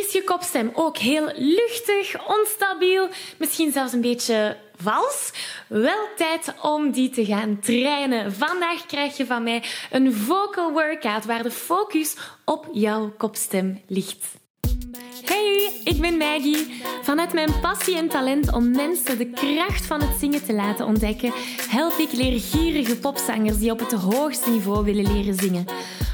Is je kopstem ook heel luchtig, onstabiel, misschien zelfs een beetje vals? Wel tijd om die te gaan trainen. Vandaag krijg je van mij een vocal workout waar de focus op jouw kopstem ligt. Hey, ik ben Maggie. Vanuit mijn passie en talent om mensen de kracht van het zingen te laten ontdekken, help ik leergierige popzangers die op het hoogste niveau willen leren zingen.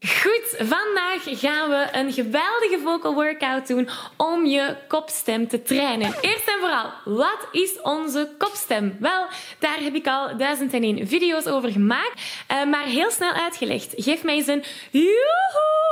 Goed, vandaag gaan we een geweldige vocal workout doen om je kopstem te trainen. Eerst en vooral, wat is onze kopstem? Wel, daar heb ik al duizend en één video's over gemaakt, eh, maar heel snel uitgelegd. Geef mij eens een joehoe.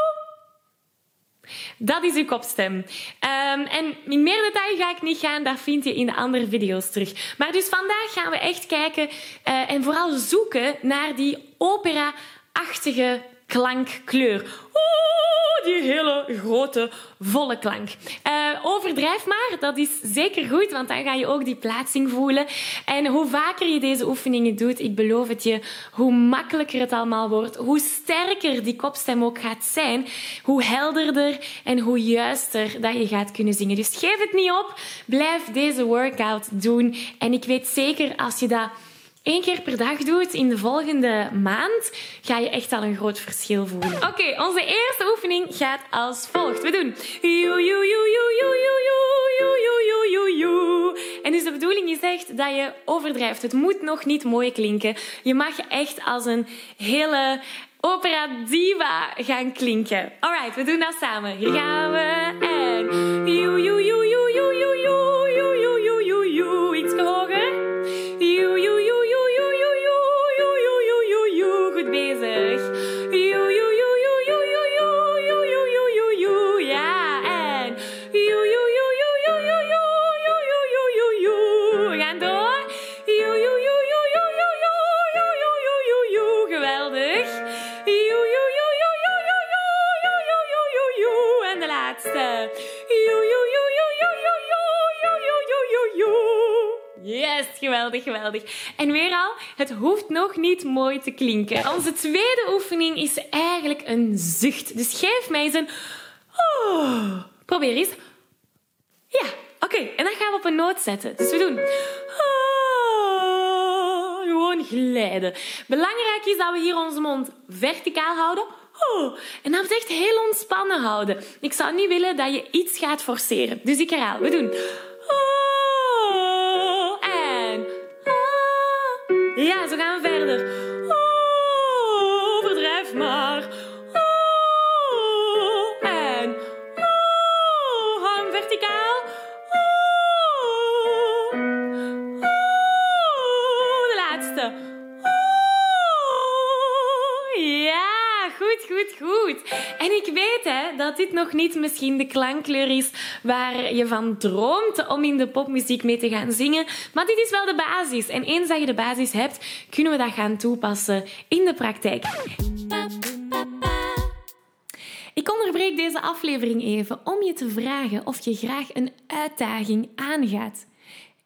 Dat is uw kopstem. Um, en in meer detail ga ik niet gaan, dat vind je in de andere video's terug. Maar dus vandaag gaan we echt kijken uh, en vooral zoeken naar die opera-achtige klankkleur. Oeh, die hele grote, volle klank. Uh, overdrijf maar, dat is zeker goed, want dan ga je ook die plaatsing voelen. En hoe vaker je deze oefeningen doet, ik beloof het je, hoe makkelijker het allemaal wordt, hoe sterker die kopstem ook gaat zijn, hoe helderder en hoe juister dat je gaat kunnen zingen. Dus geef het niet op, blijf deze workout doen. En ik weet zeker, als je dat één keer per dag doet in de volgende maand, ga je echt al een groot verschil voelen. Oké, onze eerste oefening gaat als volgt. We doen En dus de bedoeling is echt dat je overdrijft. Het moet nog niet mooi klinken. Je mag echt als een hele opera diva gaan klinken. Alright, we doen dat samen. Hier gaan we. Geweldig, geweldig. En weer al, het hoeft nog niet mooi te klinken. Onze tweede oefening is eigenlijk een zucht. Dus geef mij eens een... Oh. Probeer eens. Ja, oké. En dan gaan we op een noot zetten. Dus we doen... Oh. Gewoon glijden. Belangrijk is dat we hier onze mond verticaal houden. Oh. En dat we het echt heel ontspannen houden. Ik zou niet willen dat je iets gaat forceren. Dus ik herhaal. We doen... Ja, zo gaan we verder. Dat dit nog niet misschien de klankkleur is waar je van droomt om in de popmuziek mee te gaan zingen. Maar dit is wel de basis. En eens dat je de basis hebt, kunnen we dat gaan toepassen in de praktijk. Ik onderbreek deze aflevering even om je te vragen of je graag een uitdaging aangaat.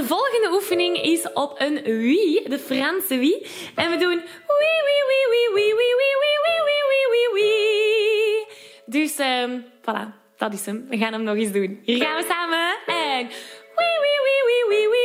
Onze volgende oefening is op een wie, de Franse wie. En we doen wie, wie, wie, wie, wie, wie, wie, wie, wie, wie, wie, wie. Dus, um, voilà, dat is hem. We gaan hem nog eens doen. Hier gaan we samen. En wie, wie, wie, wie, wie, wie,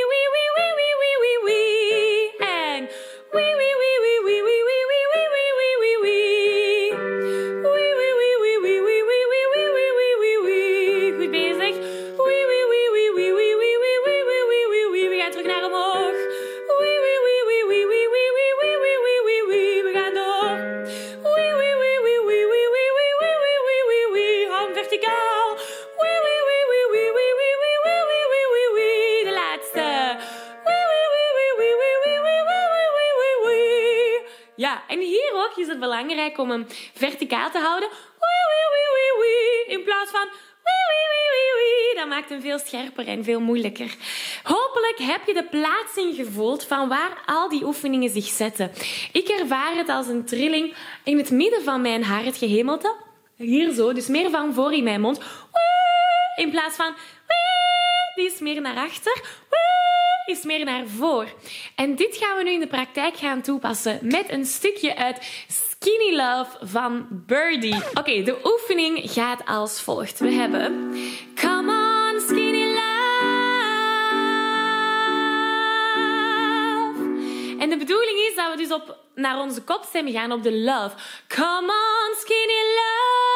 Ja, en hier ook is het belangrijk om hem verticaal te houden. Wee, wee, wee, wee, wee. In plaats van wee, wee, wee, wee, wee. Dat maakt hem veel scherper en veel moeilijker. Hopelijk heb je de plaatsing gevoeld van waar al die oefeningen zich zetten. Ik ervaar het als een trilling in het midden van mijn hartgehemelte. Hier zo, dus meer van voor in mijn mond. Wee, in plaats van wee, die is meer naar achter. Wee, is meer naar voor. En dit gaan we nu in de praktijk gaan toepassen met een stukje uit Skinny Love van Birdie. Oké, de oefening gaat als volgt. We hebben Come on Skinny Love. En de bedoeling is dat we dus op, naar onze kopstem gaan op de love. Come on Skinny Love.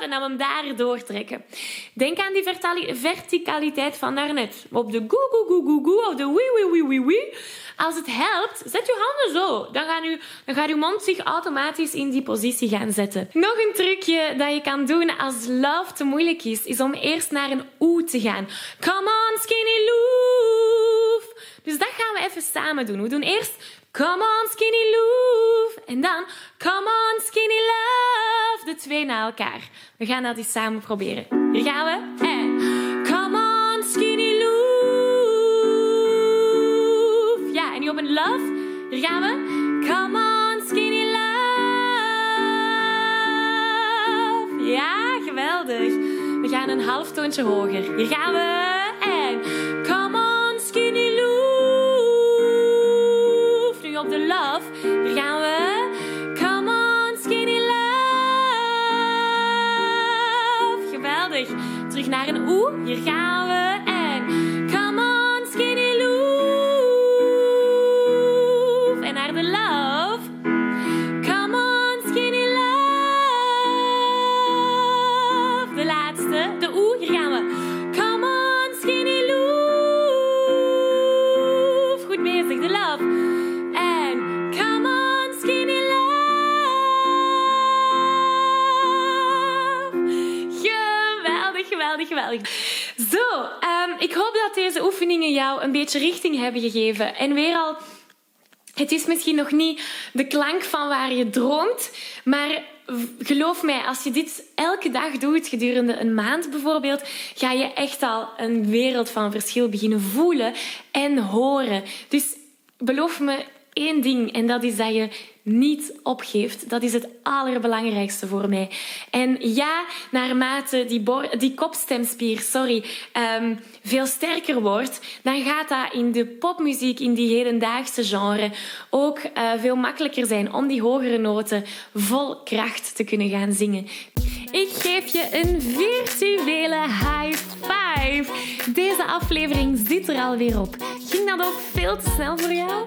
En dat we hem daar doortrekken. Denk aan die verticaliteit van daarnet. Op de goe goe goe goe goe of de wee wee wee wee. Als het helpt, zet je handen zo. Dan, gaan u, dan gaat uw mond zich automatisch in die positie gaan zetten. Nog een trucje dat je kan doen als love te moeilijk is, is om eerst naar een oe te gaan. Come on, skinny loof. Dus dat gaan we even samen doen. We doen eerst come on, skinny loof. En dan come on, skinny love. De twee na elkaar. We gaan dat eens samen proberen. Hier gaan we. En come on, skinny loof. Ja, en nu op een love. Hier gaan we. Come on, skinny love. Ja, geweldig. We gaan een half toontje hoger. Hier gaan we. Terug naar een oe. Hier gaan we. En come on, skinny loof. En naar de love. Come on, skinny love. De laatste. De oe. Hier gaan we. Zo, ehm, ik hoop dat deze oefeningen jou een beetje richting hebben gegeven. En weer al het is misschien nog niet de klank van waar je droomt, maar geloof mij, als je dit elke dag doet, gedurende een maand bijvoorbeeld, ga je echt al een wereld van verschil beginnen voelen en horen. Dus beloof me één ding, en dat is dat je niet opgeeft. Dat is het allerbelangrijkste voor mij. En ja, naarmate die, die kopstemspier sorry, ehm, veel sterker wordt, dan gaat dat in de popmuziek, in die hedendaagse genre, ook eh, veel makkelijker zijn om die hogere noten vol kracht te kunnen gaan zingen. Ik geef je een virtuele high five. Deze aflevering zit er alweer op. Ging dat ook veel te snel voor jou?